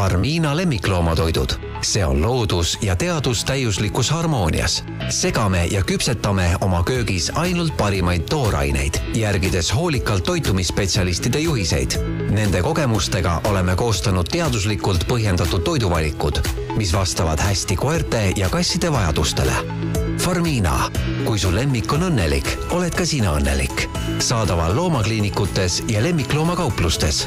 Farmina lemmikloomatoidud. see on loodus ja teadus täiuslikus harmoonias. segame ja küpsetame oma köögis ainult parimaid tooraineid, järgides hoolikalt toitumisspetsialistide juhiseid. Nende kogemustega oleme koostanud teaduslikult põhjendatud toiduvalikud, mis vastavad hästi koerte ja kasside vajadustele. Farmina, kui su lemmik on õnnelik, oled ka sina õnnelik. saadaval loomakliinikutes ja lemmikloomakauplustes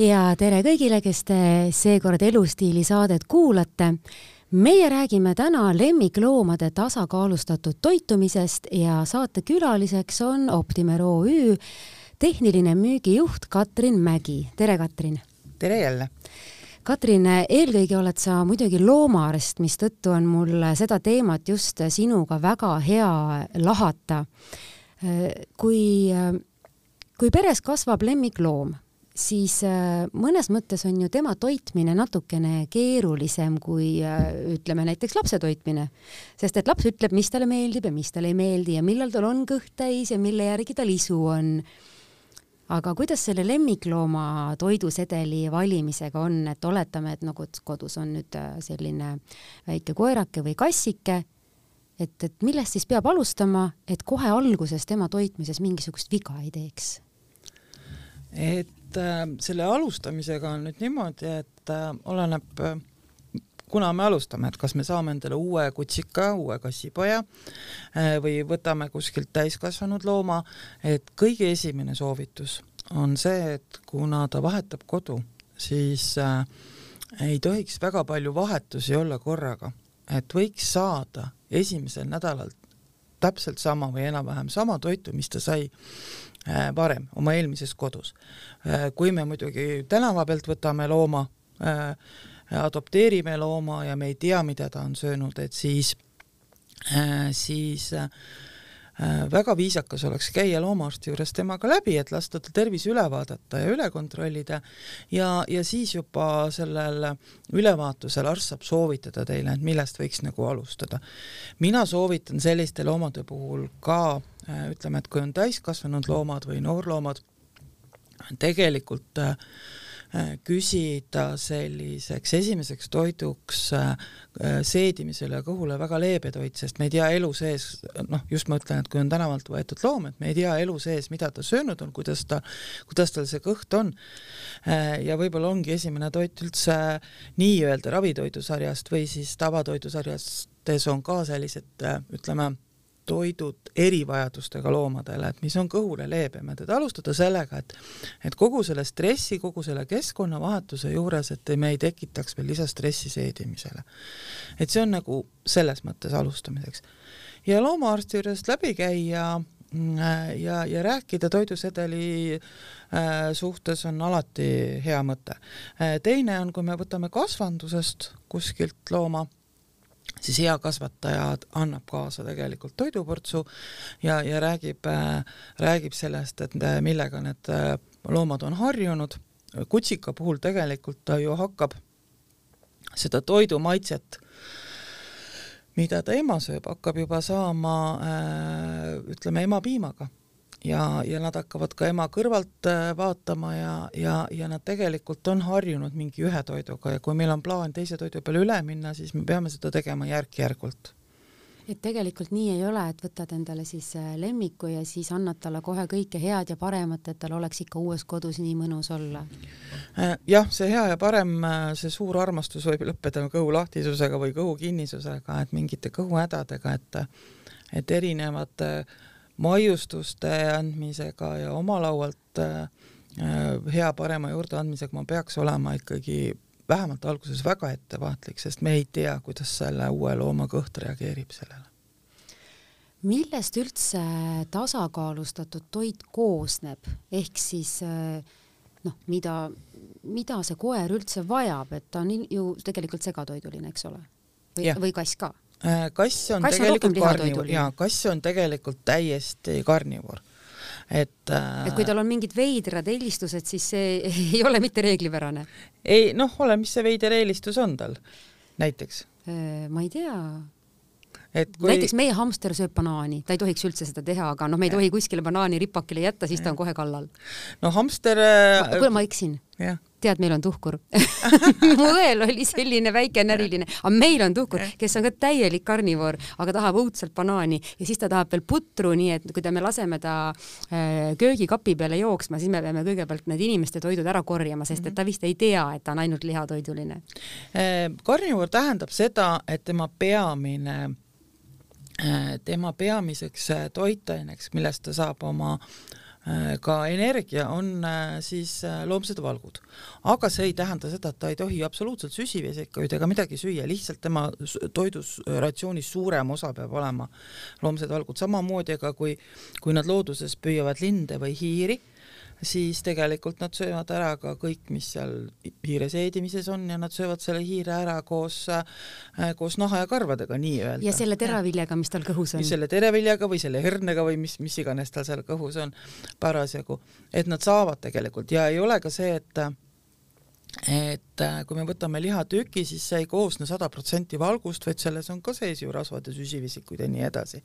ja tere kõigile, kes te seekord Elustiili saadet kuulate. meie räägime täna lemmikloomade tasakaalustatud toitumisest ja saatekülaliseks on Optimer OÜ tehniline müügijuht Katrin Mägi. tere, Katrin! tere jälle! Katrin, eelkõige oled sa muidugi loomaarst, mistõttu on mul seda teemat just sinuga väga hea lahata. kui, kui peres kasvab lemmikloom siis äh, mõnes mõttes on ju tema toitmine natukene keerulisem kui äh, ütleme näiteks lapse toitmine. sest et laps ütleb, mis talle meeldib ja mis talle ei meeldi ja millal tal on kõht täis ja mille järgi tal isu on. aga kuidas selle lemmiklooma toidusedeli valimisega on, et oletame, et nagu kodus on nüüd äh, selline väike koerake või kassike, et, et millest siis peab alustama, et kohe alguses tema toitmises mingisugust viga ei teeks? et äh, selle alustamisega on nüüd niimoodi, et äh, oleneb äh, kuna me alustame, et kas me saame endale uue kutsika, uue kassipoja või võtame kuskilt täiskasvanud looma, et kõige esimene soovitus on see, et kuna ta vahetab kodu, siis ei tohiks väga palju vahetusi olla korraga, et võiks saada esimesel nädalal täpselt sama või enam-vähem sama toitu, mis ta sai Äh, varem oma eelmises kodus. Äh, kui me muidugi tänava pealt võtame looma, äh, adopteerime looma ja me ei tea, mida ta on söönud, et siis, siis väga viisakas oleks käia loomaarsti juures temaga läbi, et lasta tal tervis üle vaadata ja üle kontrollida ja, ja siis juba sellel ülevaatusel arst saab soovitada teile, et millest võiks nagu alustada. mina soovitan selliste loomade puhul ka Äh, ütleme, et kui on täiskasvanud loomad või noorloomad, tegelikult äh, äh, küsida selliseks esimeseks toiduks seedimisele ja kõhule väga leebe toit, sest me ei tea elu sees, noh, just ma ütlen, et kui on tänavalt võetud loom, et me ei tea elu sees, mida ta söönud on, kuidas ta, kuidas tal see kõht on. ja võib-olla ongi esimene toit üldse nii-öelda ravitoidusarjast või siis tavatoidusarjastes on ka sellised, ütleme toidud erivajadustega loomadele, et mis on kõhule leebemad, et alustada sellega, et et kogu selle stressi, kogu selle keskkonnavahetuse juures, et me ei tekitaks veel lisastressi seedimisele. et see on nagu selles mõttes alustamiseks. ja loomaarsti juurest läbi käia mm, ja, ja rääkida toidusedeli äh, suhtes on alati hea mõte. Äh, teine on, kui me võtame kasvandusest kuskilt looma siis hea kasvataja annab kaasa tegelikult toiduportsu ja, ja räägib äh,, räägib sellest, et äh, millega need äh, loomad on harjunud. kutsika puhul tegelikult ta ju hakkab seda toidu maitset, mida ta ema sööb, hakkab juba saama ütleme emapiimaga ja, ja nad hakkavad ka ema kõrvalt äh, vaatama ja, ja, ja nad tegelikult on harjunud mingi ühe toiduga ja kui meil on plaan teise toidu peale üle minna, siis me peame seda tegema järk-järgult et tegelikult nii ei ole, et võtad endale siis äh, lemmiku ja siis annad talle kohe kõike head ja paremat, et tal oleks ikka uues kodus nii mõnus olla. Äh, jah, see hea ja parem, see suur armastus võib lõppeda kõhulahtisusega või kõhukinnisusega, et mingite kõhuhädadega, et et erinevate äh, maiustuste andmisega ja oma laualt äh, hea parema juurde andmisega ma peaks olema ikkagi vähemalt alguses väga ettevaatlik, sest me ei tea, kuidas selle uue looma kõht reageerib sellele. millest üldse tasakaalustatud toit koosneb, ehk siis äh, noh, mida, mida see koer üldse vajab, et ta on ju tegelikult segatoiduline, eks ole? või, või kass ka? Äh, kass on kass tegelikult karnivoor ja kass on tegelikult täiesti karnivoor et äh, et kui tal on mingid veidrad eelistused, siis see ei ole mitte reeglipärane? ei noh, ole, mis see veider eelistus on tal näiteks? Äh, ma ei tea. et kui näiteks meie hamster sööb banaani, ta ei tohiks üldse seda teha, aga noh, me ei tohi kuskile banaani ripakile jätta, siis ta on kohe kallal. no hamster kuule, ma eksin. Tead, meil on tuhkur. Mu õel oli selline väike näriline, aga meil on tuhkur, kes on ka täielik karnivoor, aga tahab õudselt banaani ja siis ta tahab veel putru, nii et kui ta, me laseme ta äh, köögikapi peale jooksma, siis me peame kõigepealt need inimeste toidud ära korjama, sest et ta vist ei tea, et ta on ainult lihatoiduline. Äh, karnivoor tähendab seda, et tema peamine äh, tema peamiseks toitaineks, millest ta saab oma Äh, ka energia on äh, siis äh, loomsed valgud. aga see ei tähenda seda, et ta ei tohi absoluutselt süsivesikuid ega midagi süüa, lihtsalt tema toidus, ratsioonis suurem osa peab olema loomsed valgud, samamoodi aga kui, kui nad looduses püüavad linde või hiiri, siis tegelikult nad söövad ära ka kõik, mis seal hiire seedimises on ja nad söövad selle hiire ära koos äh,, koos naha ja karvadega nii-öelda. ja selle teraviljaga, mis tal kõhus on. selle teraviljaga või selle hernega või mis, mis iganes tal seal kõhus on parasjagu, et nad saavad tegelikult ja ei ole ka see, et et äh, kui me võtame lihatüki, siis see ei koosne sada protsenti valgust, vaid selles on ka sees ju rasvad ja süsivesikuid ja nii edasi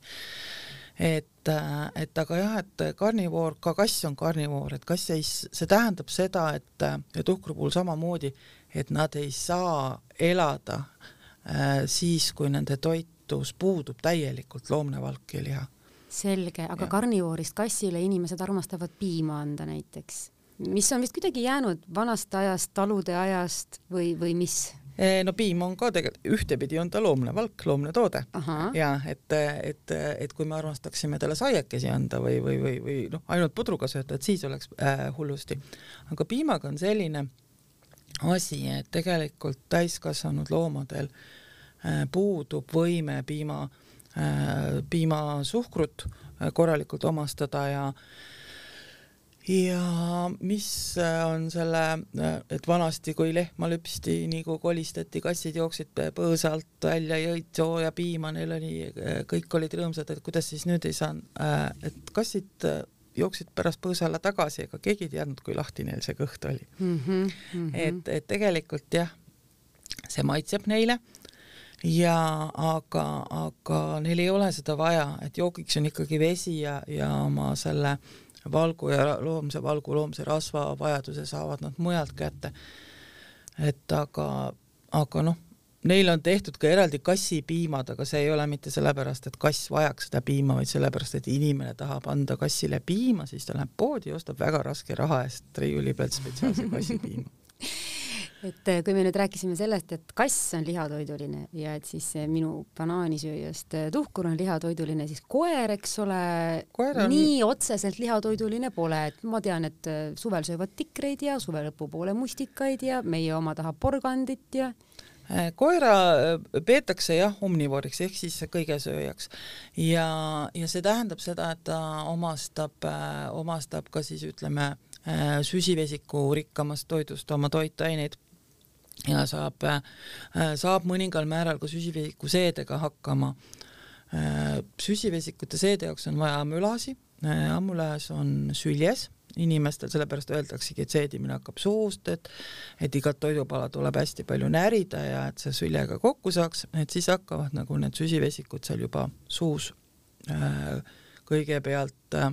et, et aga jah, et karnivoor, ka kass on karnivoor, et kass ei, see tähendab seda, et ja tuhkru puhul samamoodi, et nad ei saa elada äh, siis, kui nende toitus puudub täielikult loomne valk ja liha. selge, aga ja. karnivoorist kassile inimesed armastavad piima anda näiteks, mis on vist kuidagi jäänud vanast ajast, talude ajast või, või mis? Eh, no piim on ka tegelikult, ühtepidi on ta loomne valk, loomne toode ja et, et, et kui me armastaksime talle saiakesi anda või, või, või, või noh, ainult pudruga sööta, et siis oleks äh, hullusti. aga piimaga on selline asi, et tegelikult täiskasvanud loomadel äh, puudub võime piima äh,, piimasuhkrut äh, korralikult omastada ja äh, ja mis äh, on selle, äh, et vanasti, kui lehma lüpsti, nii kui kolistati, kassid jooksid põõsa alt välja, jõid sooja piima, neil oli, äh, kõik olid rõõmsad, et kuidas siis nüüd ei saa, et kassid jooksid pärast põõsa alla tagasi, ega keegi ei teadnud, kui lahti neil see kõht oli mm. -hmm, mm -hmm. et, et tegelikult jah, see maitseb neile ja aga, aga neil ei ole seda vaja, et joogiks on ikkagi vesi ja, ja oma selle äh, valgu ja loomse valgu, loomse rasva vajaduse saavad nad mujalt kätte. et aga, aga noh, neil on tehtud ka eraldi kassipiimad, aga see ei ole mitte sellepärast, et kass vajaks seda piima, vaid sellepärast, et inimene tahab anda kassile piima, siis ta läheb poodi ja ostab väga raske raha eest riiuli pealt spetsiaalse kassipiima et äh, kui me nüüd rääkisime sellest, et kass on lihatoiduline ja et siis minu banaanisööjast äh, tuhkur on lihatoiduline, siis koer, eks ole, on... nii otseselt lihatoiduline pole, et ma tean, et äh, suvel söövad tikreid ja suve lõpupoole mustikaid ja meie oma tahab porgandit ja koera peetakse jah omnivoriks ehk siis kõigesööjaks ja, ja see tähendab seda, et ta omastab, omastab ka siis ütleme süsivesiku rikkamast toidust oma toitaineid ja saab, äh, saab mõningal määral ka süsivesikuseedega hakkama. Äh, süsivesikute seede jaoks on vaja amülasi, äh, amülaas on süljes inimestel, sellepärast öeldaksegi, et seedimine hakkab suust, et et igat toidupala tuleb hästi palju närida ja et see süljega kokku saaks, et siis hakkavad nagu need süsivesikud seal juba suus äh, kõigepealt Äh,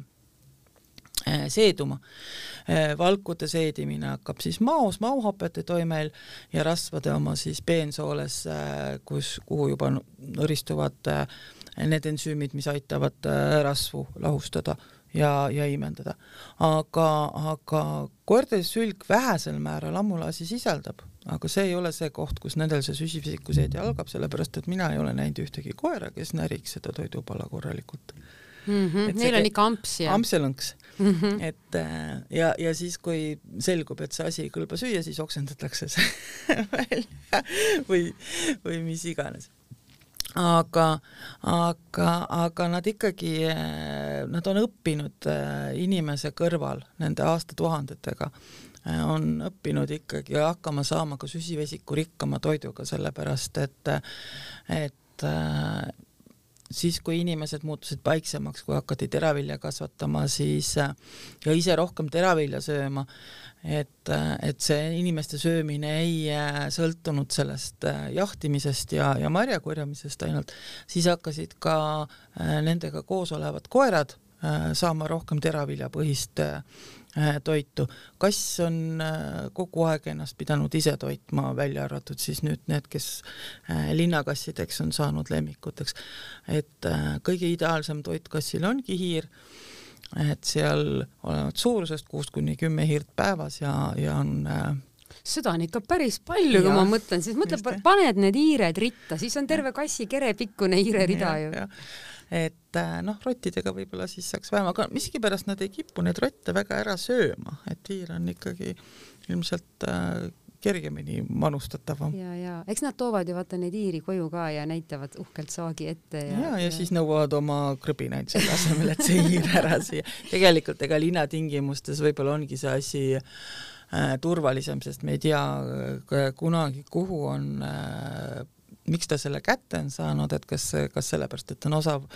seeduma. Äh, valkude seedimine hakkab siis maos, mauhapete toimel ja rasvade oma siis peensooles, äh, kus, kuhu juba nõristuvad need ensüümid, mis aitavad rasvu lahustada ja, ja imendada. aga, aga koerte sülg vähesel määral ammulaasi sisaldab, aga see ei ole see koht, kus nendel see süsivesikuseedi algab, sellepärast et mina ei ole näinud ühtegi koera, kes näriks seda toidupala korralikult mm. -hmm. Neil on ikka amps ja. ampselõnks mm. -hmm. et äh, ja, ja siis, kui selgub, et see asi ei kõlba süüa, siis oksendatakse see välja või, või mis iganes aga, aga, aga nad ikkagi, äh, nad on õppinud äh, inimese kõrval nende aastatuhandetega, on õppinud ikkagi hakkama saama ka süsivesiku rikkama toiduga, sellepärast et, et siis, kui inimesed muutusid paiksemaks, kui hakati teravilja kasvatama, siis ja ise rohkem teravilja sööma, et, et see inimeste söömine ei äh, sõltunud sellest äh, jahtimisest ja, ja marjakorjamisest ainult, siis hakkasid ka äh, nendega koos olevad koerad saama rohkem teraviljapõhist toitu. kass on kogu aeg ennast pidanud ise toitma, välja arvatud siis nüüd need, kes linnakassideks on saanud lemmikuteks. et kõige ideaalsem toit kassil ongi hiir et seal olevat suurusest kuus kuni kümme hiirt päevas ja, ja on äh, seda on ikka päris palju, kui ma mõtlen, siis mõtle, paned need hiired ritta, siis on terve kassi kere pikkune hiirerida ju. Et äh, noh, rottidega võib-olla siis saaks vähem, aga miskipärast nad ei kipu neid rotte väga ära sööma, et hiir on ikkagi ilmselt äh, kergemini manustatavam. ja, ja eks nad toovad ju vaata neid hiiri koju ka ja näitavad uhkelt saagi ette ja. ja, ja siis nõuavad oma krõbinaid selle asemel, et see hiir ära süüa. tegelikult ega linnatingimustes võib-olla ongi see asi äh, turvalisem, sest me ei tea äh, kunagi, kuhu on äh, miks ta selle kätte on saanud, et kas, kas sellepärast, et on osav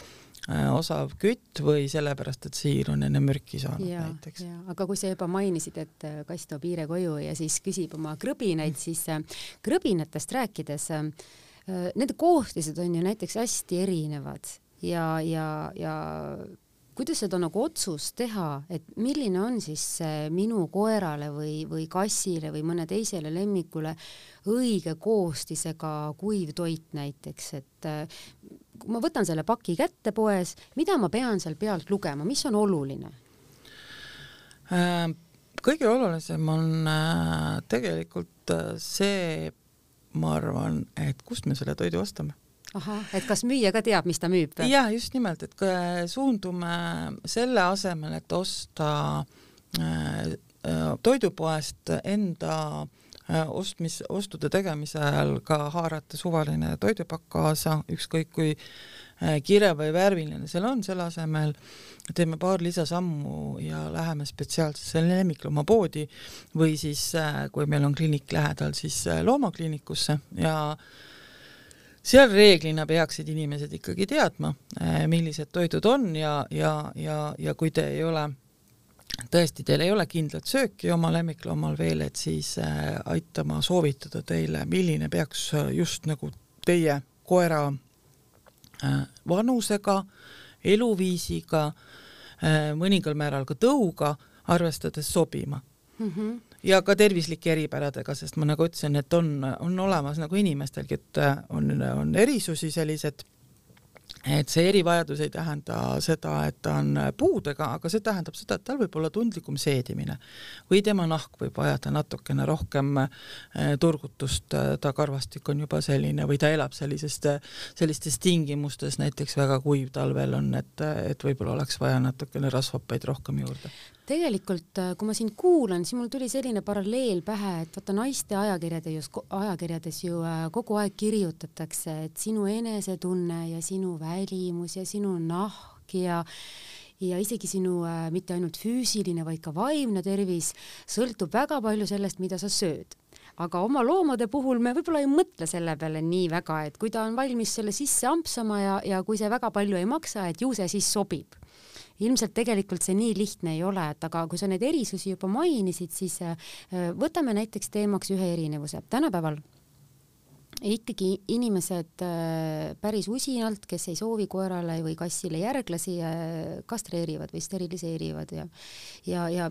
Äh, osav kütt või sellepärast, et siir on enne mürki saanud ja, näiteks. aga kui sa juba mainisid, et äh, kass toob hiire koju ja siis küsib oma krõbinaid, siis äh, krõbinatest rääkides, nende koostised on ju näiteks hästi erinevad ja, ja, ja kuidas seda nagu otsust teha, et milline on siis minu koerale või, või kassile või mõne teisele lemmikule õige koostisega kuiv toit näiteks, et kui ma võtan selle paki kätte poes, mida ma pean seal pealt lugema, mis on oluline? Äh, kõige olulisem on äh, tegelikult äh, see, ma arvan, et kust me selle toidu ostame ahah, et kas müüja ka teab, mis ta müüb? ja just nimelt, et suundume selle asemel, et osta toidupoest enda ostmis, ostude tegemise ajal ka haarata suvaline toidupakk kaasa, ükskõik kui Äh, kire või värviline seal on, selle asemel teeme paar lisasammu ja läheme spetsiaalsesse lemmikloomapoodi või siis, äh, kui meil on kliinik lähedal, siis äh, loomakliinikusse ja seal reeglina peaksid inimesed ikkagi teadma, millised toidud on ja, ja, ja, ja kui te ei ole tõesti, teil ei ole kindlat sööki oma lemmikloomal veel, et siis aitama soovitada teile, milline peaks just nagu teie koera Äh, vanusega, eluviisiga, äh, mõningal määral ka tõuga arvestades sobima mm. -hmm. Ja ka tervislike eripäradega, sest ma nagu ütlesin, et on, on olemas nagu inimestelgi, et äh, on, on erisusi sellised. Et see erivajadus ei tähenda seda, et ta on puudega, aga see tähendab seda, et tal võib olla tundlikum seedimine. Või tema nahk võib vajada natukene rohkem eh, turgutust, ta karvastik on juba selline või ta elab sellisest, sellistes tingimustes, näiteks väga kuiv talvel on, et, et võib-olla oleks vaja natukene rasvhappeid rohkem juurde tegelikult äh, kui ma sind kuulan, siis mul tuli selline paralleel pähe, et vaata naiste ajakirjades, ajakirjades ju äh, kogu aeg kirjutatakse, et sinu enesetunne ja sinu välimus ja sinu nahk ja ja isegi sinu äh, mitte ainult füüsiline, vaid ka vaimne tervis sõltub väga palju sellest, mida sa sööd. Aga oma loomade puhul me võib-olla ei mõtle selle peale nii väga, et kui ta on valmis selle sisse ampsama ja, ja kui see väga palju ei maksa, et ju see siis sobib ilmselt tegelikult see nii lihtne ei ole, et aga kui sa neid erisusi juba mainisid, siis äh, võtame näiteks teemaks ühe erinevuse. tänapäeval ikkagi inimesed äh, päris usinalt, kes ei soovi koerale või kassile järglasi, äh, kastreerivad või steriliseerivad ja ja, ja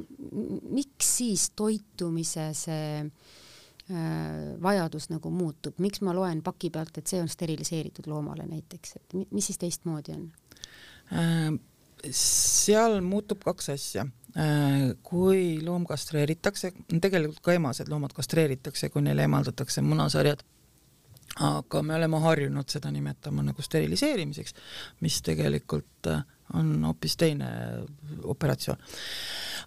miks siis toitumise see vajadus nagu muutub, miks ma loen paki pealt, et see on steriliseeritud loomale näiteks, et mis siis teistmoodi on? Seal muutub kaks asja. Äh, kui loom kastreeritakse, tegelikult ka emased loomad kastreeritakse, kui neile emaldatakse munasarjad, aga me oleme harjunud seda nimetama nagu steriliseerimiseks, mis tegelikult äh, on hoopis teine operatsioon.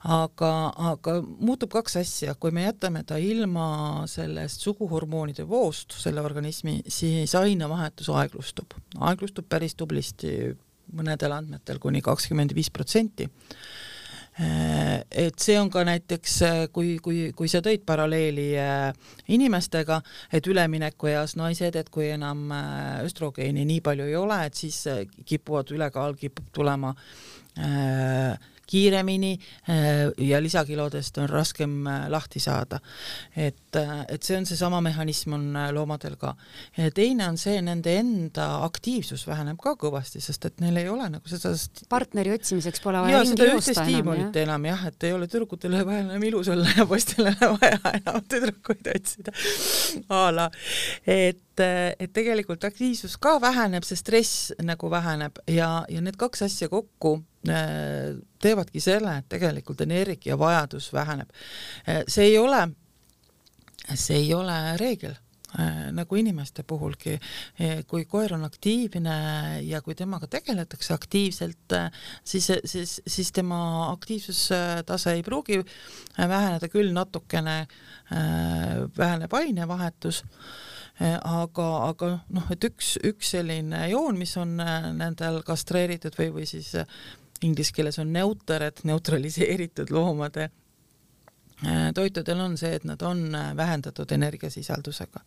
aga, aga muutub kaks asja, kui me jätame ta ilma sellest suguhormoonide voost selle organismi, siis ainevahetus aeglustub, aeglustub päris tublisti mõnedel andmetel kuni kakskümmend viis protsenti. Et see on ka näiteks, kui, kui, kui sa tõid paralleeli äh, inimestega, et üleminekueas naised, et kui enam äh, östrogeeni nii palju ei ole, et siis äh, kipuvad, ülekaal kipub tulema kiiremini ja lisakilodest on raskem lahti saada. et, et see on seesama mehhanism on loomadel ka. teine on see, nende enda aktiivsus väheneb ka kõvasti, sest et neil ei ole nagu seda partneri otsimiseks pole vaja ringi joosta enam, jah? enam jah, et ei ole tüdrukutel vaja enam ilus olla ja poistel ei ole vaja enam tüdrukuid otsida a la, et et tegelikult aktiivsus ka väheneb, see stress nagu väheneb ja, ja need kaks asja kokku äh, teevadki selle, et tegelikult energiavajadus väheneb. Äh, see ei ole, see ei ole reegel Äh, nagu inimeste puhulgi, äh, kui koer on aktiivne ja kui temaga tegeletakse aktiivselt, äh, siis, siis, siis tema aktiivsustase ei pruugi väheneda, küll natukene väheneb ainevahetus, aga, aga noh, et üks, üks selline joon, mis on nendel kastreeritud või, või siis inglise keeles on neuter, et neutraliseeritud loomade Äh, toitudel on see, et nad on äh, vähendatud energiasisaldusega.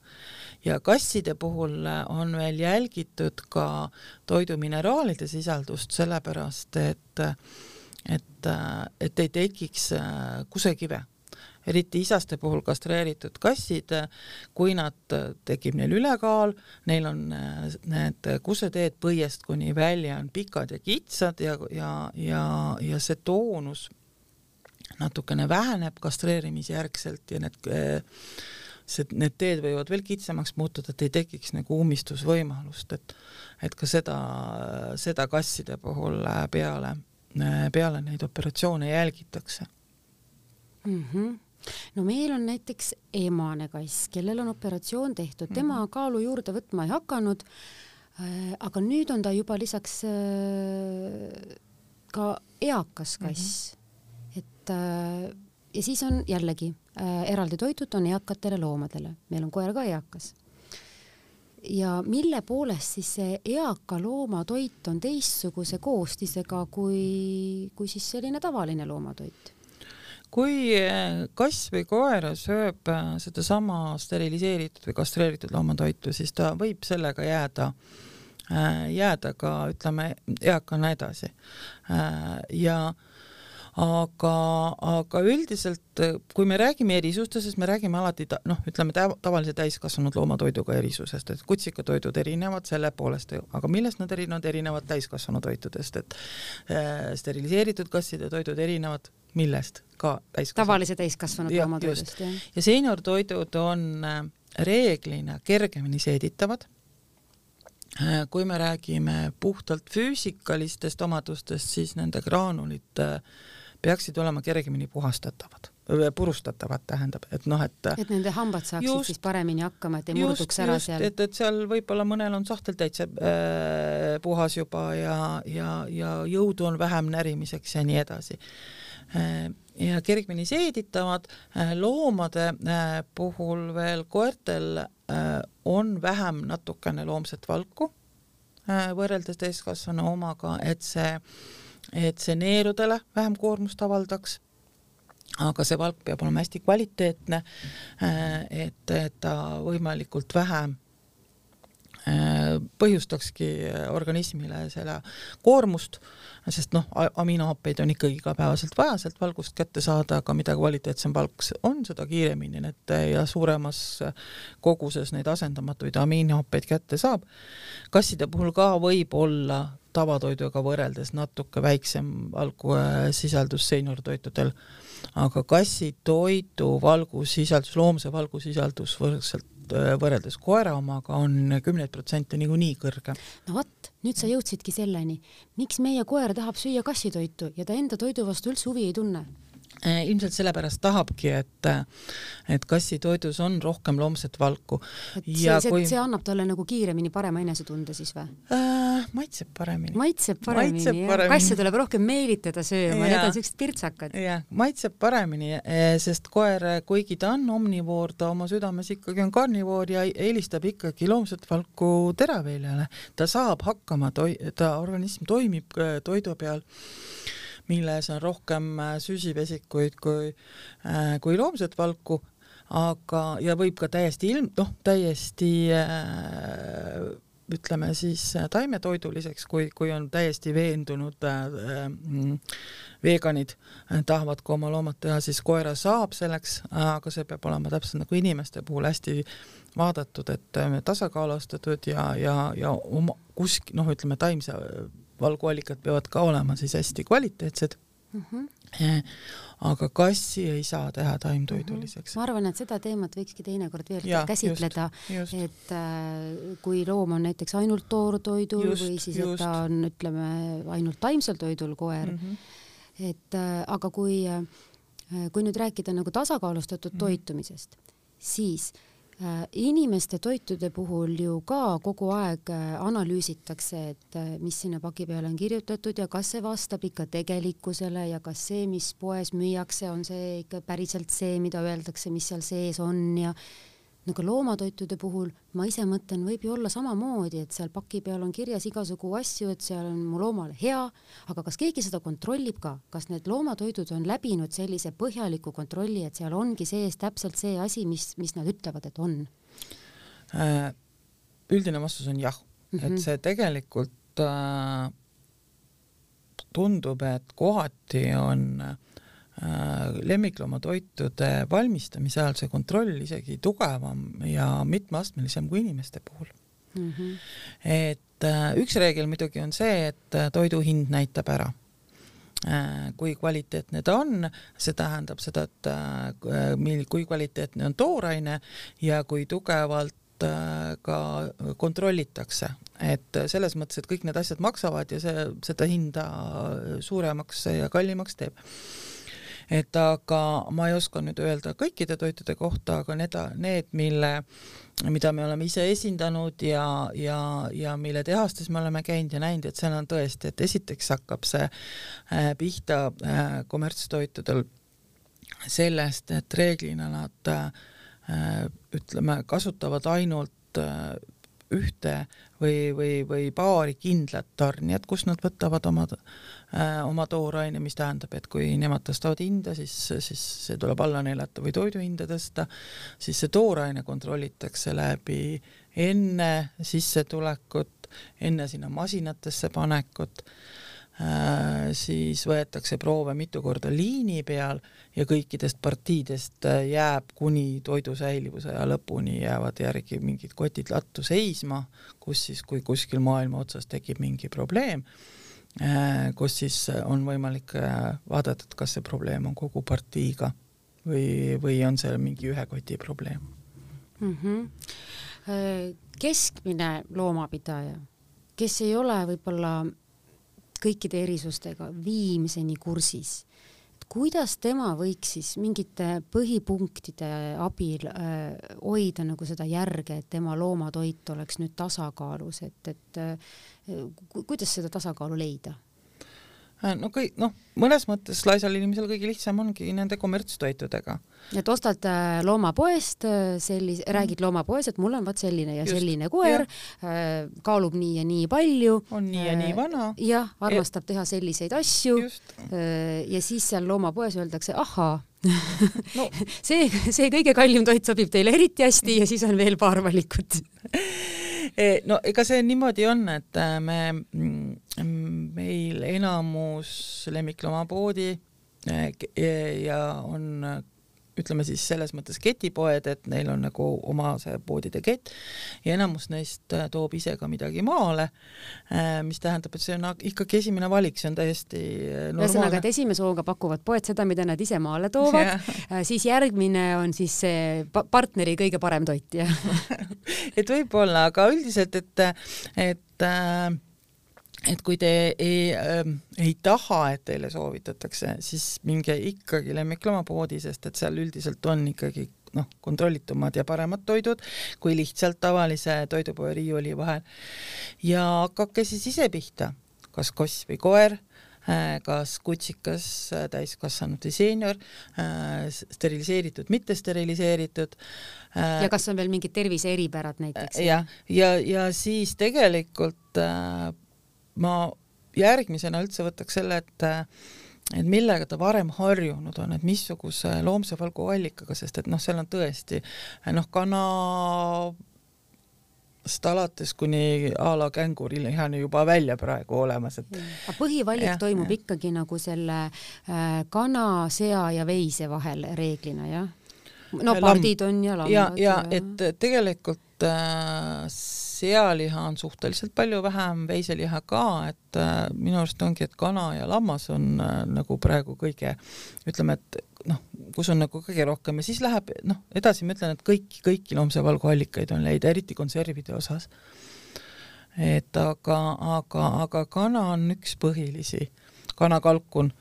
Ja kasside puhul äh, on veel jälgitud ka toidu mineraalide sisaldust, sellepärast et, et, et ei tekiks kusekive eriti isaste puhul kastreeritud kassid, kui nad, tekib neil ülekaal, neil on need kuseteed põiest kuni välja on pikad ja kitsad ja, ja, ja, ja see toonus natukene väheneb kastreerimisjärgselt ja need see, need teed võivad veel kitsamaks muutuda, et ei tekiks nagu ummistusvõimalust, et et ka seda, seda kasside puhul peale, peale neid operatsioone jälgitakse mm. -hmm no meil on näiteks emane kass, kellel on operatsioon tehtud, tema mm -hmm. kaalu juurde võtma ei hakanud. Äh, aga nüüd on ta juba lisaks äh, ka eakas kass mm. -hmm et äh, ja siis on jällegi äh, eraldi toitud on eakatele loomadele, meil on koer ka eakas. ja mille poolest siis see eaka looma toit on teistsuguse koostisega kui, kui siis selline tavaline loomatoit? Kui äh, kass või koer sööb äh, sedasama steriliseeritud või kastreeritud loomatoitu, siis ta võib sellega jääda jääda ka ütleme eakana edasi. Ja äh, aga, aga üldiselt, kui me räägime erisustest, siis me räägime alati ta, noh, ütleme ta, tavalise täiskasvanud loomatoiduga erisusest, et kutsikatoidud erinevad selle poolest, aga millest nad erinevad, erinevad täiskasvanutoitudest, et äh, steriliseeritud kasside toidud erinevad millest ka täiskasvanud. tavalise täiskasvanud loomatoidust, jah. ja seeniortoidud on äh, reeglina kergemini seeditavad äh, kui me räägime puhtalt füüsikalistest omadustest, siis nende graanulid äh, peaksid olema kergemini puhastatavad, purustatavad, tähendab, et noh, et et nende hambad saaksid just, siis paremini hakkama, et ei murduks ära just, seal. et, et seal võib-olla mõnel on sahtel täitsa äh, puhas juba ja, ja, ja jõudu on vähem närimiseks ja nii edasi äh, ja kergemini seeditavad äh, loomade äh, puhul veel koertel on vähem natukene loomset valku võrreldes täiskasvanu omaga, et see et see neerudele vähem koormust avaldaks aga see valk peab olema hästi kvaliteetne, äh, et, ta võimalikult vähe äh, põhjustakski organismile selle koormust, sest noh, aminohappeid on ikkagi igapäevaselt vaja sealt valgust kätte saada, aga mida kvaliteetsem valk on, seda kiiremini need ja suuremas koguses neid asendamatuid aminohappeid kätte saab. kasside puhul ka võib olla tavatoiduga võrreldes natuke väiksem valgusisaldus seenortoitudel, aga kassitoidu valgusisaldus, loomse valgusisaldus võrdselt võrreldes koera omaga on kümneid protsente niikuinii kõrgem. no vot, nüüd sa jõudsidki selleni, miks meie koer tahab süüa kassitoitu ja ta enda toidu vastu üldse huvi ei tunne? Äh, ilmselt sellepärast tahabki, et, et kassitoidus on rohkem loomset valku. see, see, kui... see annab talle nagu kiiremini parema enesetunde siis või äh,? maitseb paremini. maitseb paremini, jah. kasse tuleb rohkem meelitada sööma, need on siuksed pirtsakad. jah, maitseb paremini, eh, sest koer, kuigi ta on omnivoor, ta oma südames ikkagi on karnivoor ja eelistab ikkagi loomset valku teraviljale. ta saab hakkama, ta organism toimib toidu peal milles on rohkem äh, süsivesikuid kui, äh, kui loomset valku, aga, ja võib ka täiesti ilm, noh, täiesti äh, ütleme siis taimetoiduliseks, kui, kui on täiesti veendunud äh, mm, veganid äh, tahavad ka oma loomad teha, siis koera saab selleks, aga see peab olema täpselt nagu inimeste puhul hästi vaadatud, et äh, tasakaalustatud ja, ja, ja oma kusk-, noh, ütleme taimse valguallikad peavad ka olema siis hästi kvaliteetsed mm. -hmm. aga kassi ei saa teha taimtoiduliseks. -hmm. ma arvan, et seda teemat võikski teinekord veel ja, käsitleda, et äh, kui loom on näiteks ainult toortoidul just, või siis, et ta on, ütleme, ainult taimsel toidul koer mm, -hmm. et äh, aga kui äh,, kui nüüd rääkida nagu tasakaalustatud mm -hmm. toitumisest, siis Äh, inimeste toitude puhul ju ka kogu aeg äh, analüüsitakse, et äh, mis sinna paki peale on kirjutatud ja kas see vastab ikka tegelikkusele ja kas see, mis poes müüakse, on see ikka päriselt see, mida öeldakse, mis seal sees on ja nagu loomatoitude puhul ma ise mõtlen, võib ju olla samamoodi, et seal paki peal on kirjas igasugu asju, et seal on mu loomale hea, aga kas keegi seda kontrollib ka, kas need loomatoidud on läbinud sellise põhjaliku kontrolli, et seal ongi sees täpselt see asi, mis, mis nad ütlevad, et on? Äh, üldine vastus on jah mm, -hmm. et mhm. see tegelikult äh, tundub, et kohati on Äh, lemmikloomatoitude valmistamise ajal see kontroll isegi tugevam ja mitmeastmelisem kui inimeste puhul mm. -hmm. et äh, üks reegel muidugi on see, et äh, toidu hind näitab ära kui kvaliteetne ta on, see tähendab seda, et mil-, kui kvaliteetne on tooraine ja kui tugevalt ka kontrollitakse, et selles mõttes, et kõik need asjad maksavad ja see seda hinda suuremaks ja kallimaks teeb et aga ma ei oska nüüd öelda kõikide toitude kohta, aga need, need, mille, mida me oleme ise esindanud ja, ja, ja mille tehastes me oleme käinud ja näinud, et seal on tõesti, et esiteks hakkab see äh, pihta äh, kommertstoitudel sellest, et reeglina nad äh, ütleme, kasutavad ainult ühte või, või, või paari kindlat tarnijat, kust nad võtavad oma äh, oma tooraine, mis tähendab, et kui nemad tõstavad hinda, siis, siis see tuleb alla neelata või toidu hinda tõsta, siis see tooraine kontrollitakse läbi enne sissetulekut, enne sinna masinatesse panekut. Äh, siis võetakse proove mitu korda liini peal ja kõikidest partiidest äh, jääb kuni toidu säilivuse aja lõpuni jäävad järgi mingid kotid lattu seisma, kus siis, kui kuskil maailma otsas tekib mingi probleem, äh, kus siis on võimalik vaadata, et kas see probleem on kogu partiiga või, või on see mingi ühe koti probleem mm. -hmm. keskmine loomapidaja, kes ei ole võib-olla kõikide erisustega viimseni kursis. et kuidas tema võiks siis mingite põhipunktide abil äh, hoida nagu seda järge, et tema loomatoit oleks nüüd tasakaalus, et, et äh, kuidas seda tasakaalu leida? Äh, no kõik, noh, mõnes mõttes laisal inimesel kõige lihtsam ongi nende kommertstoitudega. Et ostad äh, loomapoest äh, sellise, räägid loomapoes, et mul on vot selline ja Just, selline koer, kaalub nii ja nii palju. on nii ja nii vana. jah, armastab teha selliseid asju. ja siis seal loomapoes öeldakse, ahaa no. see, see kõige kallim toit sobib teile eriti hästi ja siis on veel paar valikut Eh, no ega see niimoodi on, et äh, me, mm, meil enamus lemmikloomapoodi äh, ja on ütleme siis selles mõttes ketipoed, et neil on nagu oma see poodide kett ja enamus neist äh, toob ise ka midagi maale, äh, mis tähendab, et see on ikkagi esimene valik, see on täiesti äh, ühesõnaga, et esimese hooga pakuvad poed seda, mida nad ise maale toovad, siis järgmine on siis see partneri kõige parem toit, jah. Et võib-olla, aga üldiselt, et, et äh, et kui te ei äh,, ei taha, et teile soovitatakse, siis minge ikkagi lemmikloomapoodi, sest et seal üldiselt on ikkagi noh, kontrollitumad ja paremad toidud kui lihtsalt tavalise toidupoe riiuli vahel. ja hakake siis ise pihta, kas koss või koer äh, kas kutsikas, äh, täiskasvanud või seenior, äh, steriliseeritud, mitte steriliseeritud. ja kas on veel mingid tervise eripärad näiteks? jah, ja, ja, ja siis tegelikult ma järgmisena üldse võtaks selle, et et millega ta varem harjunud on, et missuguse loomse valguallikaga, sest et noh, seal on tõesti noh, kana sest alates kuni a la kängurilihani juba välja praegu olemas, et aga põhivalik ja, toimub ja. ikkagi nagu selle äh, kana, sea ja veise vahel reeglina, jah? no pardid on ja lambad. ja, ja et tegelikult äh, sealiha on suhteliselt palju vähem, veiseliha ka, et äh, minu arust ongi, et kana ja lammas on äh, nagu praegu kõige, ütleme, et noh, kus on nagu kõige rohkem ja siis läheb noh, edasi ma ütlen, et kõiki, kõiki loomsevalguallikaid on leida, eriti konservide osas. et aga, aga, aga kana on üks põhilisi, kanakalkun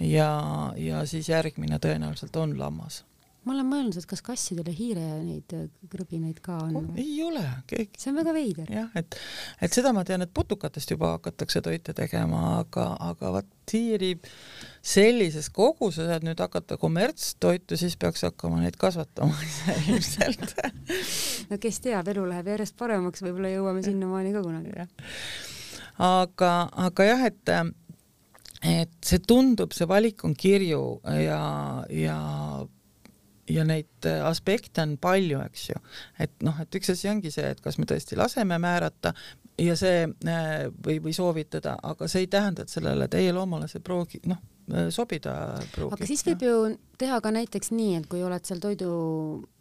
ja, ja siis järgmine tõenäoliselt on lammas ma olen mõelnud, et kas kassidel ja hiire neid äh, krõbinaid ka on oh,? ei ole keegi.... see on väga veider. jah, et, et seda ma tean, et putukatest juba hakatakse toite tegema, aga, aga vot hiiri sellises koguses, et nüüd hakata kommertstoitu, siis peaks hakkama neid kasvatama ise ilmselt no kes teab, elu läheb järjest paremaks, võib-olla jõuame sinnamaani ka kunagi. aga, aga jah, et et see tundub, see valik on kirju ja, ja ja neid äh, aspekte on palju, eks ju, et noh, et üks asi ongi see, et kas me tõesti laseme määrata ja see äh, või, või soovitada, aga see ei tähenda, et sellele teie loomale see proogi, noh, äh, sobida pruugib. aga siis võib ju teha ka näiteks nii, et kui oled seal toidu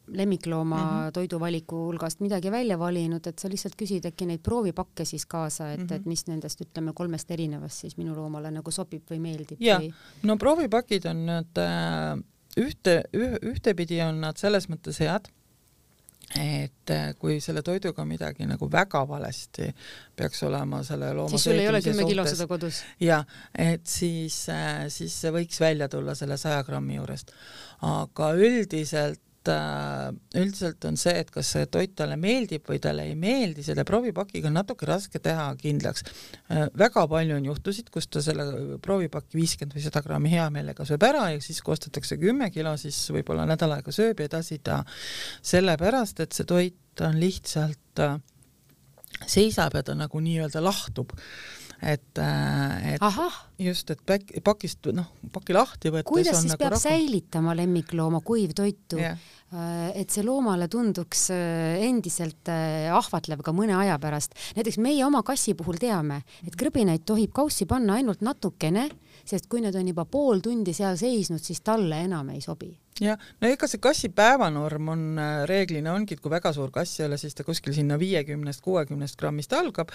lemmiklooma mm -hmm. toiduvaliku hulgast midagi välja valinud, et sa lihtsalt küsid äkki neid proovipakke siis kaasa, et mm, -hmm. et mis nendest ütleme kolmest erinevast siis minu loomale nagu sobib või meeldib. ja või... no proovipakid on nüüd äh, ühte, ühtepidi on nad selles mõttes head, et äh, kui selle toiduga midagi nagu väga valesti peaks olema selle looma siis sul ei ole kümme kilo seda kodus? jah, et siis, äh, siis see võiks välja tulla selle saja grammi juurest. aga üldiselt üldiselt on see, et kas see toit talle meeldib või talle ei meeldi, selle proovipakiga on natuke raske teha kindlaks. Äh, väga palju on juhtusid, kus ta selle proovipaki viiskümmend või sada grammi hea meelega sööb ära ja siis kui ostetakse kümme kilo, siis võib-olla nädal aega sööb ja edasi ta sellepärast, et see toit on lihtsalt äh, seisab ja ta nagu nii-öelda lahtub et, äh, et Aha. just, et päk-, pakist, noh, paki lahti võttes kuidas siis nagu peab rahu... säilitama lemmiklooma kuivtoitu yeah., äh, et see loomale tunduks äh, endiselt ahvatlev ka mõne aja pärast. näiteks meie oma kassi puhul teame, et krõbinaid tohib kaussi panna ainult natukene, sest kui need on juba pool tundi seal seisnud, siis talle enam ei sobi jah, no ega see kassi päevanorm on äh, reeglina ongi, et kui väga suur kass ei ole, siis ta kuskil sinna viiekümnest, kuuekümnest grammist algab.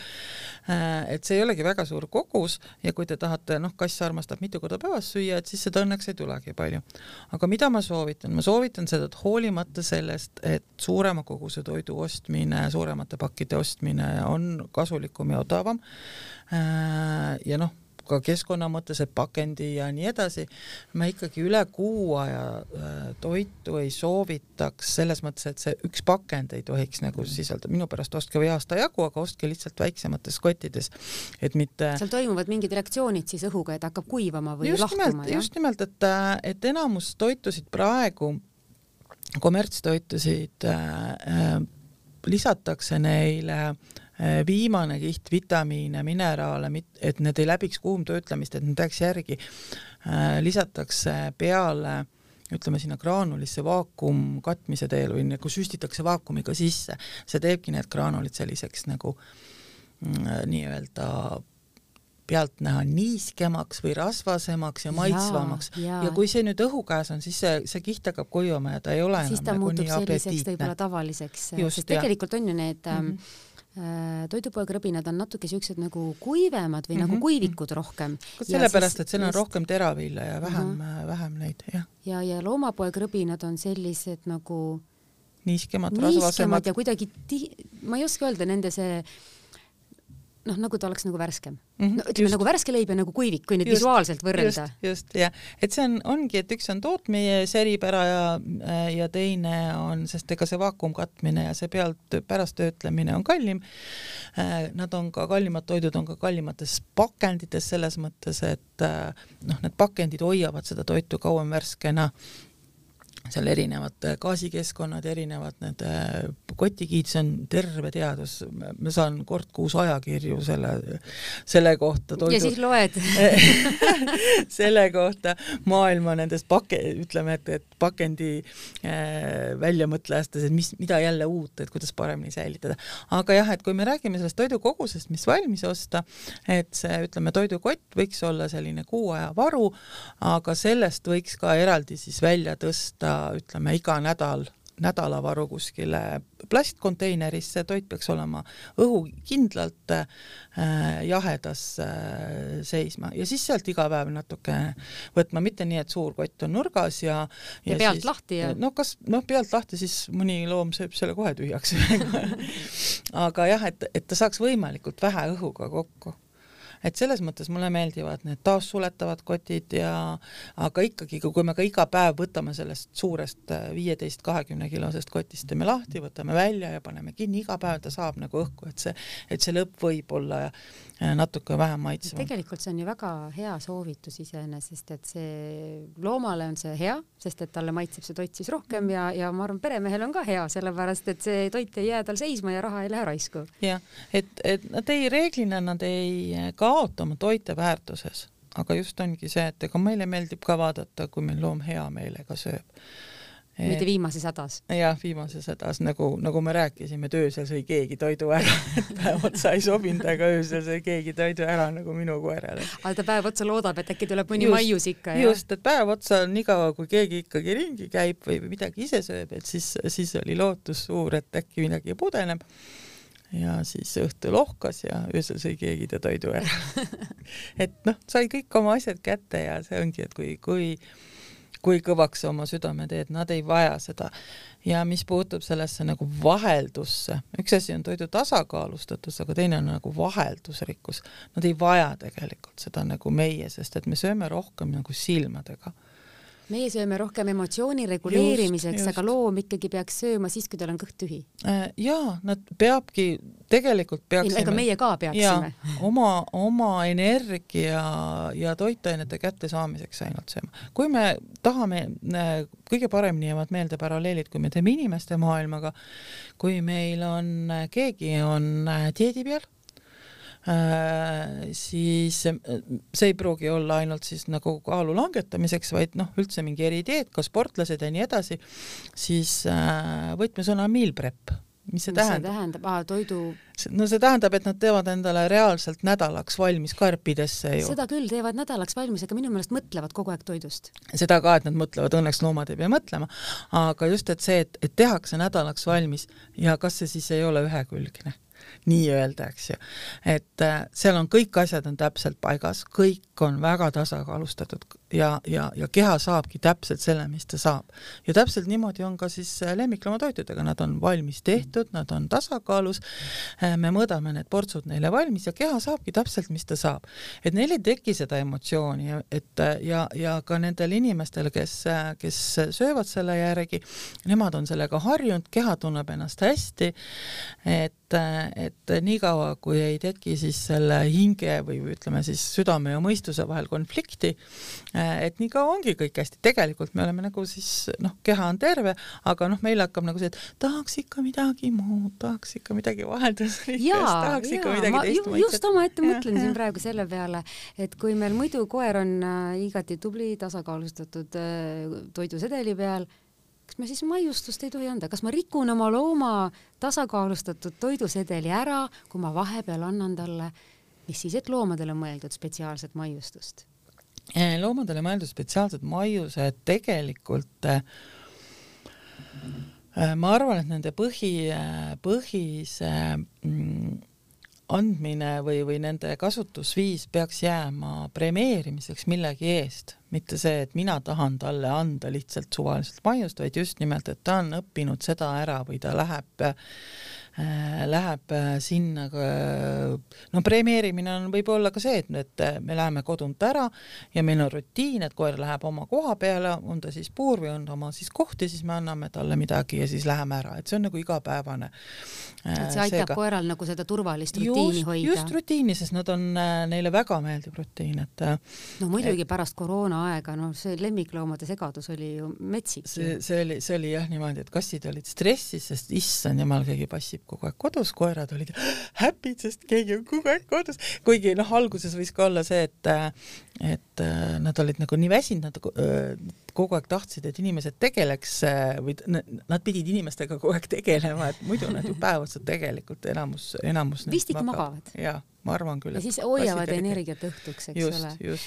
Äh, et see ei olegi väga suur kogus ja kui te tahate, noh, kass armastab mitu korda päevas süüa, et siis seda õnneks ei tulegi palju. aga mida ma soovitan, ma soovitan seda, et hoolimata sellest, et suurema koguse toidu ostmine, suuremate pakkide ostmine on kasulikum ja odavam. Äh, ja noh ka keskkonna mõttes, et pakendi ja nii edasi, ma ikkagi üle kuu aja äh, toitu ei soovitaks selles mõttes, et see üks pakend ei tohiks nagu sisaldada, minu pärast ostke või aasta jagu, aga ostke lihtsalt väiksemates kottides, et mitte seal toimuvad mingid reaktsioonid siis õhuga, et hakkab kuivama või just lahtuma, nimelt, just nimelt, et, äh, et enamus toitusid praegu, kommertstoitusid äh, äh, lisatakse neile Äh, viimane kiht vitamiine, mineraale, et need ei läbiks kuumtöötlemist, et need jääks järgi, äh, lisatakse peale ütleme sinna graanulisse vaakum katmise teel või nagu süstitakse vaakumiga sisse, see teebki need graanulid selliseks nagu mm, nii-öelda pealtnäha niiskemaks või rasvasemaks ja maitsvamaks. ja, ja. ja kui see nüüd õhu käes on, siis see, see kiht hakkab kuivama ja ta ei ole siis enam nagu nii apetiitne. võib-olla tavaliseks, sest tegelikult on ju need mm -hmm Äh, toidupoekrõbinad on natuke siuksed nagu kuivemad või mm -hmm. nagu mhm. kuivikud rohkem. sellepärast, et seal on just... rohkem teravilja ja vähem uh, -huh. vähem neid, jah. ja, ja loomapoekrõbinad on sellised nagu niiskemad, rasvasemad. ja kuidagi ti-, ma ei oska öelda, nende see noh, nagu ta oleks nagu värskem mm. -hmm, no ütleme just. nagu värske leib ja nagu kuivik, kui nüüd just, visuaalselt võrrelda. just, just jah, et see on, ongi, et üks on tootmises eripära ja, ja teine on, sest ega see vaakumkatmine ja see pealt pärasttöötlemine on kallim. Nad on ka kallimad toidud on ka kallimates pakendites selles mõttes, et noh, need pakendid hoiavad seda toitu kauem värskena seal erinevad gaasikeskkonnad, erinevad need äh, kotikiid, see on terve teadus, ma saan kord kuus ajakirju selle, selle kohta. ja siis loed selle kohta maailma nendest pake-, ütleme, et, et pakendi äh, väljamõtlejatest, et mis, mida jälle uut, et kuidas paremini säilitada. aga jah, et kui me räägime sellest toidukogusest, mis valmis osta, et see, ütleme, toidukott võiks olla selline kuu aja varu, aga sellest võiks ka eraldi siis välja tõsta ütleme iga nädal nädalavaru kuskile plastkonteinerisse, toit peaks olema õhukindlalt äh, jahedas äh, seisma. Ja siis sealt iga päev natuke võtma, mitte nii, et suur kott on nurgas ja ja, ja pealt siis, lahti ja no kas noh, pealt lahti, siis mõni loom sööb selle kohe tühjaks. Aga jah, et, et ta saaks võimalikult vähe õhuga kokku et selles mõttes mulle meeldivad need taassuletavad kotid ja aga ikkagi, kui me ka iga päev võtame sellest suurest äh, viieteist, kahekümne kilosest kotist, teeme lahti, võtame välja ja paneme kinni, iga päev ta saab nagu õhku, et see, et see lõpp võib olla natuke vähem maitsvam. tegelikult see on ju väga hea soovitus iseenesest, et see loomale on see hea, sest et talle maitseb see toit siis rohkem ja, ja ma arvan, peremehel on ka hea, sellepärast et see toit ei jää tal seisma ja raha ei lähe raisku. jah, et, et nad ei, reeglina nad ei kaota oma toite väärtuses, aga just ongi see, et ega meile meeldib ka vaadata, kui meil loom hea meelega sööb mitte viimases hädas. jah, viimases hädas, nagu, nagu me rääkisime, et öösel sõi keegi toidu ära päev otsa ei sobinud, aga öösel sõi keegi toidu ära nagu minu koerale. aga ta päev otsa loodab, et äkki tuleb mõni just, maius ikka, jah? just, et päev otsa niikaua, kui keegi ikkagi ringi käib või midagi ise sööb, et siis, siis oli lootus suur, et äkki midagi pudeneb ja siis õhtul ohkas ja öösel sõi keegi ta toidu ära et noh, sai kõik oma asjad kätte ja see ongi, et kui, kui kui kõvaks sa oma südame teed, nad ei vaja seda. ja mis puutub sellesse nagu vaheldusse, üks asi on toidu tasakaalustatus, aga teine on nagu vaheldusrikkus. Nad ei vaja tegelikult seda nagu meie, sest et me sööme rohkem nagu silmadega meie sööme rohkem emotsiooni reguleerimiseks, aga loom ikkagi peaks sööma siis, kui tal on kõht tühi. Äh, jaa, nad peabki, tegelikult peaksime. ega meie ka peaksime. oma, oma energia ja toitainete kättesaamiseks ainult sööma. kui me tahame, äh, kõige paremini jäävad meelde paralleelid, kui me teeme inimeste maailmaga, kui meil on, keegi on äh, dieedi peal Äh, siis äh, see ei pruugi olla ainult siis nagu kaalu langetamiseks, vaid noh, üldse mingi eridieet, ka sportlased ja nii edasi, siis äh, võtmesõna meal prep mis see mis tähendab? see tähendab, aa, toidu no see tähendab, et nad teevad endale reaalselt nädalaks valmis karpidesse ju. seda küll, teevad nädalaks valmis, aga minu meelest mõtlevad kogu aeg toidust. seda ka, et nad mõtlevad, õnneks loomad ei pea mõtlema, aga just, et see, et, et tehakse nädalaks valmis ja kas see siis ei ole ühekülgne nii-öelda, eks ju. et äh, seal on kõik asjad on täpselt paigas, kõik on väga tasakaalustatud ja, ja, ja keha saabki täpselt selle, mis ta saab. ja täpselt niimoodi on ka siis äh, lemmikloomatoitudega, nad on valmis tehtud, nad on tasakaalus, äh, me mõõdame need portsud neile valmis ja keha saabki täpselt, mis ta saab. et neil ei teki seda emotsiooni, et ja, ja ka nendel inimestel, kes, kes söövad selle järgi, nemad on sellega harjunud, keha tunneb ennast hästi, et et niikaua, kui ei teki siis selle hinge või ütleme siis südame ja mõistuse vahel konflikti, et niikaua ongi kõik hästi, tegelikult me oleme nagu siis noh, keha on terve, aga noh, meil hakkab nagu see, et tahaks ikka midagi muud, tahaks ikka midagi vaheldusrikkust, tahaks jaa, ikka midagi teist maitset. just omaette mõtlen ja, siin praegu selle peale, et kui meil muidu koer on äh, igati tubli, tasakaalustatud äh, toidusedeli peal, kas me siis maiustust ei tohi anda, kas ma rikun oma looma tasakaalustatud toidusedeli ära, kui ma vahepeal annan talle, mis siis, et loomadele mõeldud spetsiaalset maiustust? Eh, loomadele mõeldud spetsiaalsed maiused tegelikult äh, ma arvan, et nende põhi, põhise mm, andmine või, või nende kasutusviis peaks jääma premeerimiseks millegi eest, mitte see, et mina tahan talle anda lihtsalt suvaliselt maiust, vaid just nimelt, et ta on õppinud seda ära või ta läheb äh, läheb äh, sinna, no premeerimine on võib-olla ka see, et, et me läheme kodunt ära ja meil on rutiin, et koer läheb oma koha peale, on ta siis puur või on ta oma siis koht ja siis me anname talle midagi ja siis läheme ära, et see on nagu igapäevane. et see aitab Seega, koeral nagu seda turvalist rutiini just, hoida. just rutiini, sest nad on, neile väga meeldib rutiin, et no muidugi et, pärast koroonaaega, no see lemmikloomade segadus oli ju metsik. see, see oli, see oli jah niimoodi, et kassid olid stressis, sest issand jumal, keegi passib kogu aeg kodus, koerad olid happy'd, sest keegi on kogu aeg kodus, kuigi noh, alguses võis ka olla see, et et nad olid nagu nii väsinud, nad kogu aeg tahtsid, et inimesed tegeleks või nad pidid inimestega kogu aeg tegelema, et muidu nad ju päev otsa tegelikult enamus, enamus vist ikka magavad. jaa, ma arvan küll. ja siis hoiavad energiat õhtuks, eks just, ole.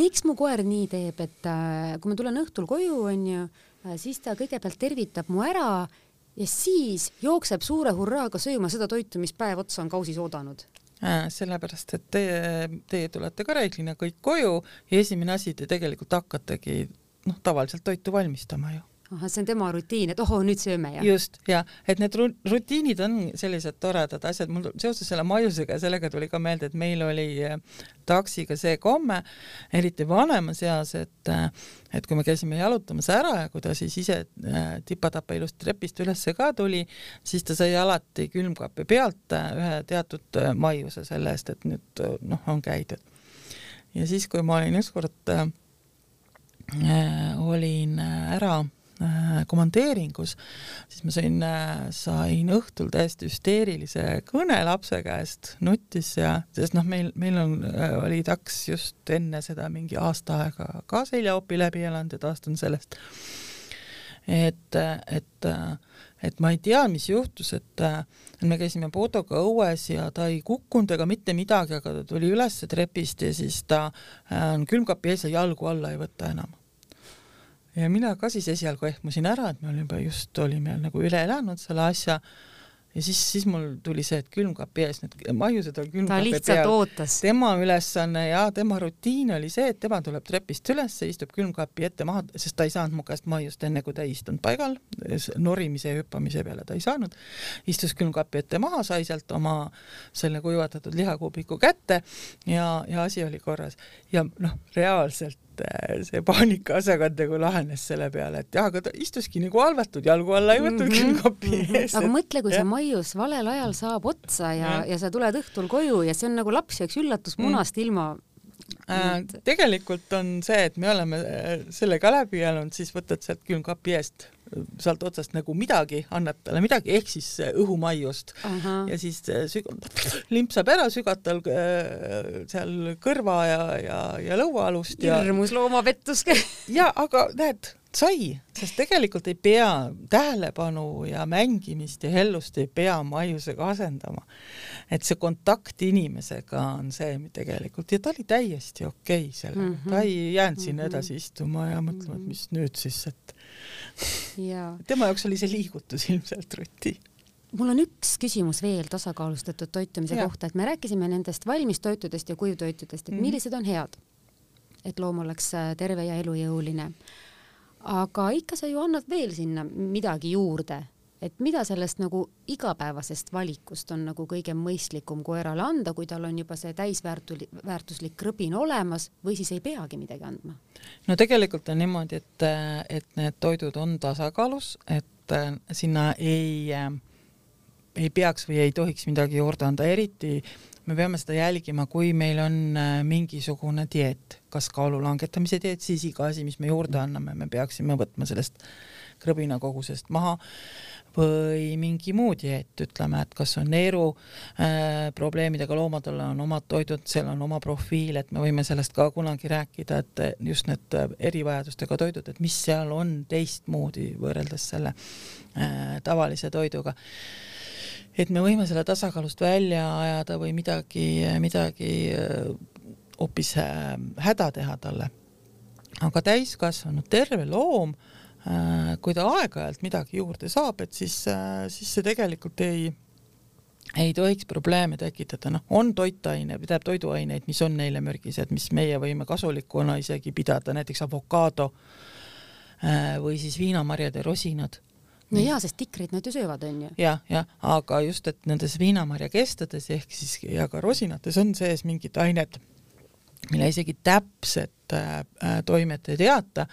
miks mu koer nii teeb, et äh, kui ma tulen õhtul koju, onju, äh, siis ta kõigepealt tervitab mu ära ja siis jookseb suure hurraaga sööma seda toitu, mis päev otsa on kausis oodanud. Sellepärast, et teie, teie tulete ka reeglina kõik koju ja esimene asi, te tegelikult hakkategi noh, tavaliselt toitu valmistama ju ahah, see on tema rutiin, et ohoo, nüüd sööme ja. just ja et need rutiinid on sellised toredad asjad, mul seoses selle maiusega ja sellega tuli ka meelde, et meil oli äh, taksiga see komme, eriti vanemas eas, et äh, et kui me käisime jalutamas ära ja kui ta siis ise äh, tipa-tapa ilusti trepist ülesse ka tuli, siis ta sai alati külmkapi pealt ühe teatud maiuse selle eest, et nüüd noh, on käidud. ja siis, kui ma olin ükskord äh, olin ära Äh, komandeeringus, siis ma sain, äh, sain õhtul täiesti hüsteerilise kõne lapse käest, nuttis ja, sest noh, meil, meil on, äh, oli taks just enne seda mingi aasta aega ka seljaopi läbi elanud ja taastun sellest. et, et, et ma ei tea, mis juhtus, et me käisime Podoga õues ja ta ei kukkunud ega mitte midagi, aga ta tuli üles trepist ja siis ta on külmkapi ees ja jalgu alla ei võta enam ja mina ka siis esialgu ehmusin ära, et me olime juba just, olime nagu üle elanud selle asja ja siis, siis mul tuli see, et külmkapi ees need maiused on külmkapi peal. tema ülesanne ja tema rutiin oli see, et tema tuleb trepist üles, istub külmkapi ette maha, sest ta ei saanud mu käest maiust enne, kui ta ei istunud paigal, norimise ja hüppamise peale ta ei saanud. istus külmkapi ette maha, sai sealt oma selle kuivatatud lihakuubiku kätte ja, ja asi oli korras. ja noh, reaalselt Äh, see paanikaasakond nagu lahenes selle peale, et jah, aga ta istuski nagu halvatud, jalgu alla ei võtnud mm -hmm. külmkapi mm -hmm. ees. aga mõtle, kui ja. see maius valel ajal saab otsa ja, ja., ja sa tuled õhtul koju ja see on nagu laps jääks üllatusmunast mm. ilma äh,. tegelikult on see, et me oleme äh, selle ka läbi elanud, siis võtad sealt külmkapi eest sealt otsast nagu midagi, annad talle midagi, ehk siis äh, õhumaiust ja siis äh, süg-, limpsab ära, sügad tal äh, seal kõrva ja, ja, ja lõuaalust ja hirmus loomapettus ja aga näed, sai, sest tegelikult ei pea tähelepanu ja mängimist ja hellust ei pea maiusega asendama. et see kontakt inimesega on see tegelikult ja ta oli täiesti okei okay sellega mm, -hmm. ta ei jäänud sinna mm -hmm. edasi istuma ja mõtlema, et mis nüüd siis, et tema jaoks oli see liigutus ilmselt rutiin mul on üks küsimus veel tasakaalustatud toitumise ja. kohta, et me rääkisime nendest valmistoitudest ja kuivtoitudest, et -hmm. millised on head, et loom oleks äh, terve ja elujõuline. Aga ikka sa ju annad veel sinna midagi juurde, et mida sellest nagu igapäevasest valikust on nagu kõige mõistlikum koerale anda, kui tal on juba see täisväärtuli-, väärtuslik krõbin olemas või siis ei peagi midagi andma? no tegelikult on niimoodi, et, et need toidud on tasakaalus, et äh, sinna ei, äh, ei peaks või ei tohiks midagi juurde anda, eriti me peame seda jälgima, kui meil on äh, mingisugune dieet, kas kaalu langetamise dieet, siis iga asi, mis me juurde anname, me peaksime võtma sellest krõbina kogusest maha või mingi muu dieet, ütleme, et kas on neeru äh, probleemidega loomadel on omad toidud, seal on oma profiil, et me võime sellest ka kunagi rääkida, et just need äh, erivajadustega toidud, et mis seal on teistmoodi võrreldes selle äh, tavalise toiduga. Et me võime selle tasakaalust välja ajada või midagi, midagi äh, hoopis äh, häda teha talle. aga täiskasvanud terve loom äh, kui ta aeg-ajalt midagi juurde saab, et siis, äh, siis see tegelikult ei, ei tohiks probleeme tekitada, noh, on toitaine, tähendab toiduaineid, mis on neile mürgised, mis meie võime kasulikuna isegi pidada, näiteks avokaado või siis viinamarjade rosinad no jaa, sest tikrid nad ju söövad, on ju. jah, jah, aga just, et nendes viinamarja kestades ehk siis ja ka rosinates on sees mingid ained mille isegi täpset äh, äh, toimet ei teata,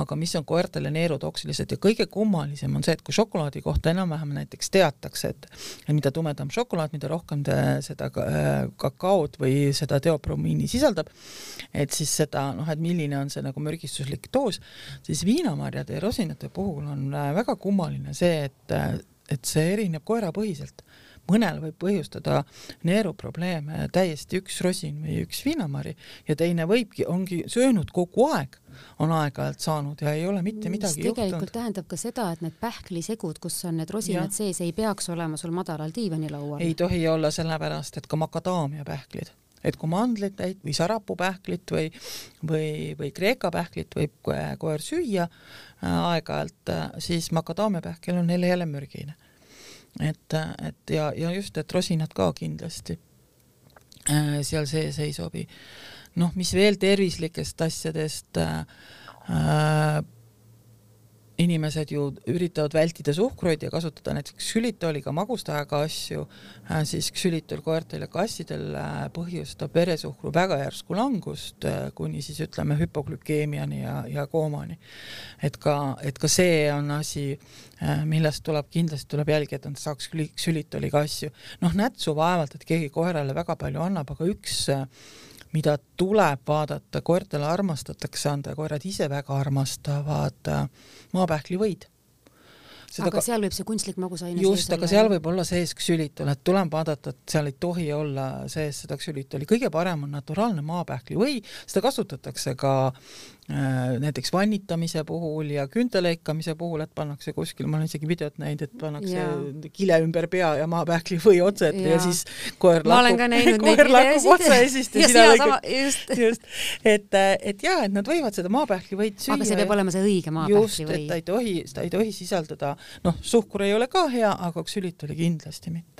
aga mis on koertele neerotoksilised ja kõige kummalisem on see, et kui šokolaadi kohta enam-vähem näiteks teatakse, et mida tumedam šokolaad, mida rohkem te seda äh, kakaod või seda teopromiini sisaldab, et siis seda noh, et milline on see nagu mürgistuslik doos, siis viinamarjade ja rosinate puhul on äh, väga kummaline see, et, et see erineb koerapõhiselt mõnel võib põhjustada neeruprobleeme täiesti üks rosin või üks viinamari ja teine võibki, ongi söönud kogu aeg, on aeg-ajalt saanud ja ei ole mitte midagi juhtunud. tegelikult tähendab ka seda, et need pähklisegud, kus on need rosinad ja. sees, ei peaks olema sul madalal diivanilaual. ei tohi olla, sellepärast et ka makadaamiapähklid et kui mandlit täit või sarapupähklit või, või, või kreeka pähklit võib koer süüa äh, aeg-ajalt, äh, siis makadaamiapähkel on neile jälle mürgine et, et ja, ja just, et rosinad ka kindlasti äh, seal sees ei sobi. noh, mis veel tervislikest asjadest äh, äh inimesed ju üritavad vältida suhkruid ja kasutada näiteks ksülitooliga magustajaga asju, äh, siis ksülitol koertel ja kassidel äh, põhjustab veresuhkru väga järsku langust äh, kuni siis ütleme hüpoglükeemiani ja, ja koomani. et ka, et ka see on asi, millest tuleb kindlasti tuleb jälgida, et saaks ksülitoliga asju. noh, nätsu vaevalt, et keegi koerale väga palju annab, aga üks mida tuleb vaadata, koertele armastatakse anda koerad ise väga armastavad äh, maapähklivõid Seda aga ka... seal võib see kunstlik magusaine just, aga seal võib olla sees ksülitol, et tuleb vaadata, et seal ei tohi olla sees seda ksülitoli, kõige parem on naturaalne maapähkli või seda kasutatakse ka näiteks vannitamise puhul ja küünte lõikamise puhul, et pannakse kuskil, ma olen isegi videot näinud, et pannakse ja. kile ümber pea ja maapähkli või otse ette ja. ja siis koer lakub, koer lakub otsesest ja, ja sina lõikad. just, just., et, et jaa, et nad võivad seda maapähkli võid süüa. aga see peab olema see õige maapähkli just, et ta ei tohi, ta ei tohi sisaldada, noh, suhkur ei ole ka hea, aga ksülitoli kindlasti mitte Äh,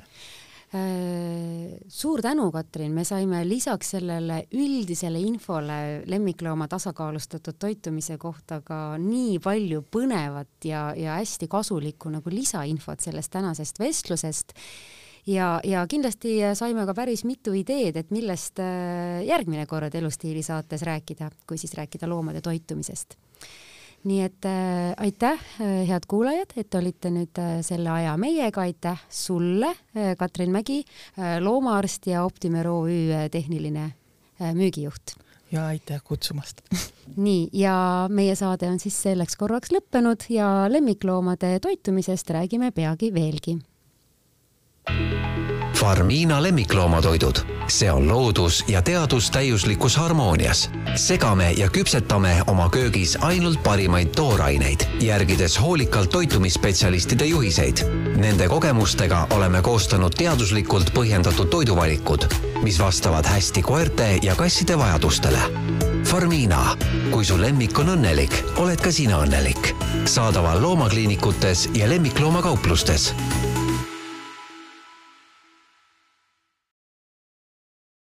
suur tänu, Katrin, me saime lisaks sellele üldisele infole lemmiklooma tasakaalustatud toitumise kohta ka nii palju põnevat ja, ja hästi kasulikku nagu lisainfot sellest tänasest vestlusest. Ja, ja kindlasti saime ka päris mitu ideed, et millest äh, järgmine kord Elustiili saates rääkida, kui siis rääkida loomade toitumisest nii et äh, aitäh, äh, head kuulajad, et olite nüüd äh, selle aja meiega, aitäh sulle äh,, Katrin Mägi äh,, loomaarst ja Optimer OÜ tehniline äh, müügijuht. ja aitäh kutsumast nii, ja meie saade on siis selleks korraks lõppenud ja lemmikloomade toitumisest räägime peagi veelgi. Farmiina lemmikloomatoidud, see on loodus ja teadus täiuslikus harmoonias. segame ja küpsetame oma köögis ainult parimaid tooraineid, järgides hoolikalt toitumisspetsialistide juhiseid. Nende kogemustega oleme koostanud teaduslikult põhjendatud toiduvalikud, mis vastavad hästi koerte ja kasside vajadustele. Farmiina, kui su lemmik on õnnelik, oled ka sina õnnelik. saadaval loomakliinikutes ja lemmikloomakauplustest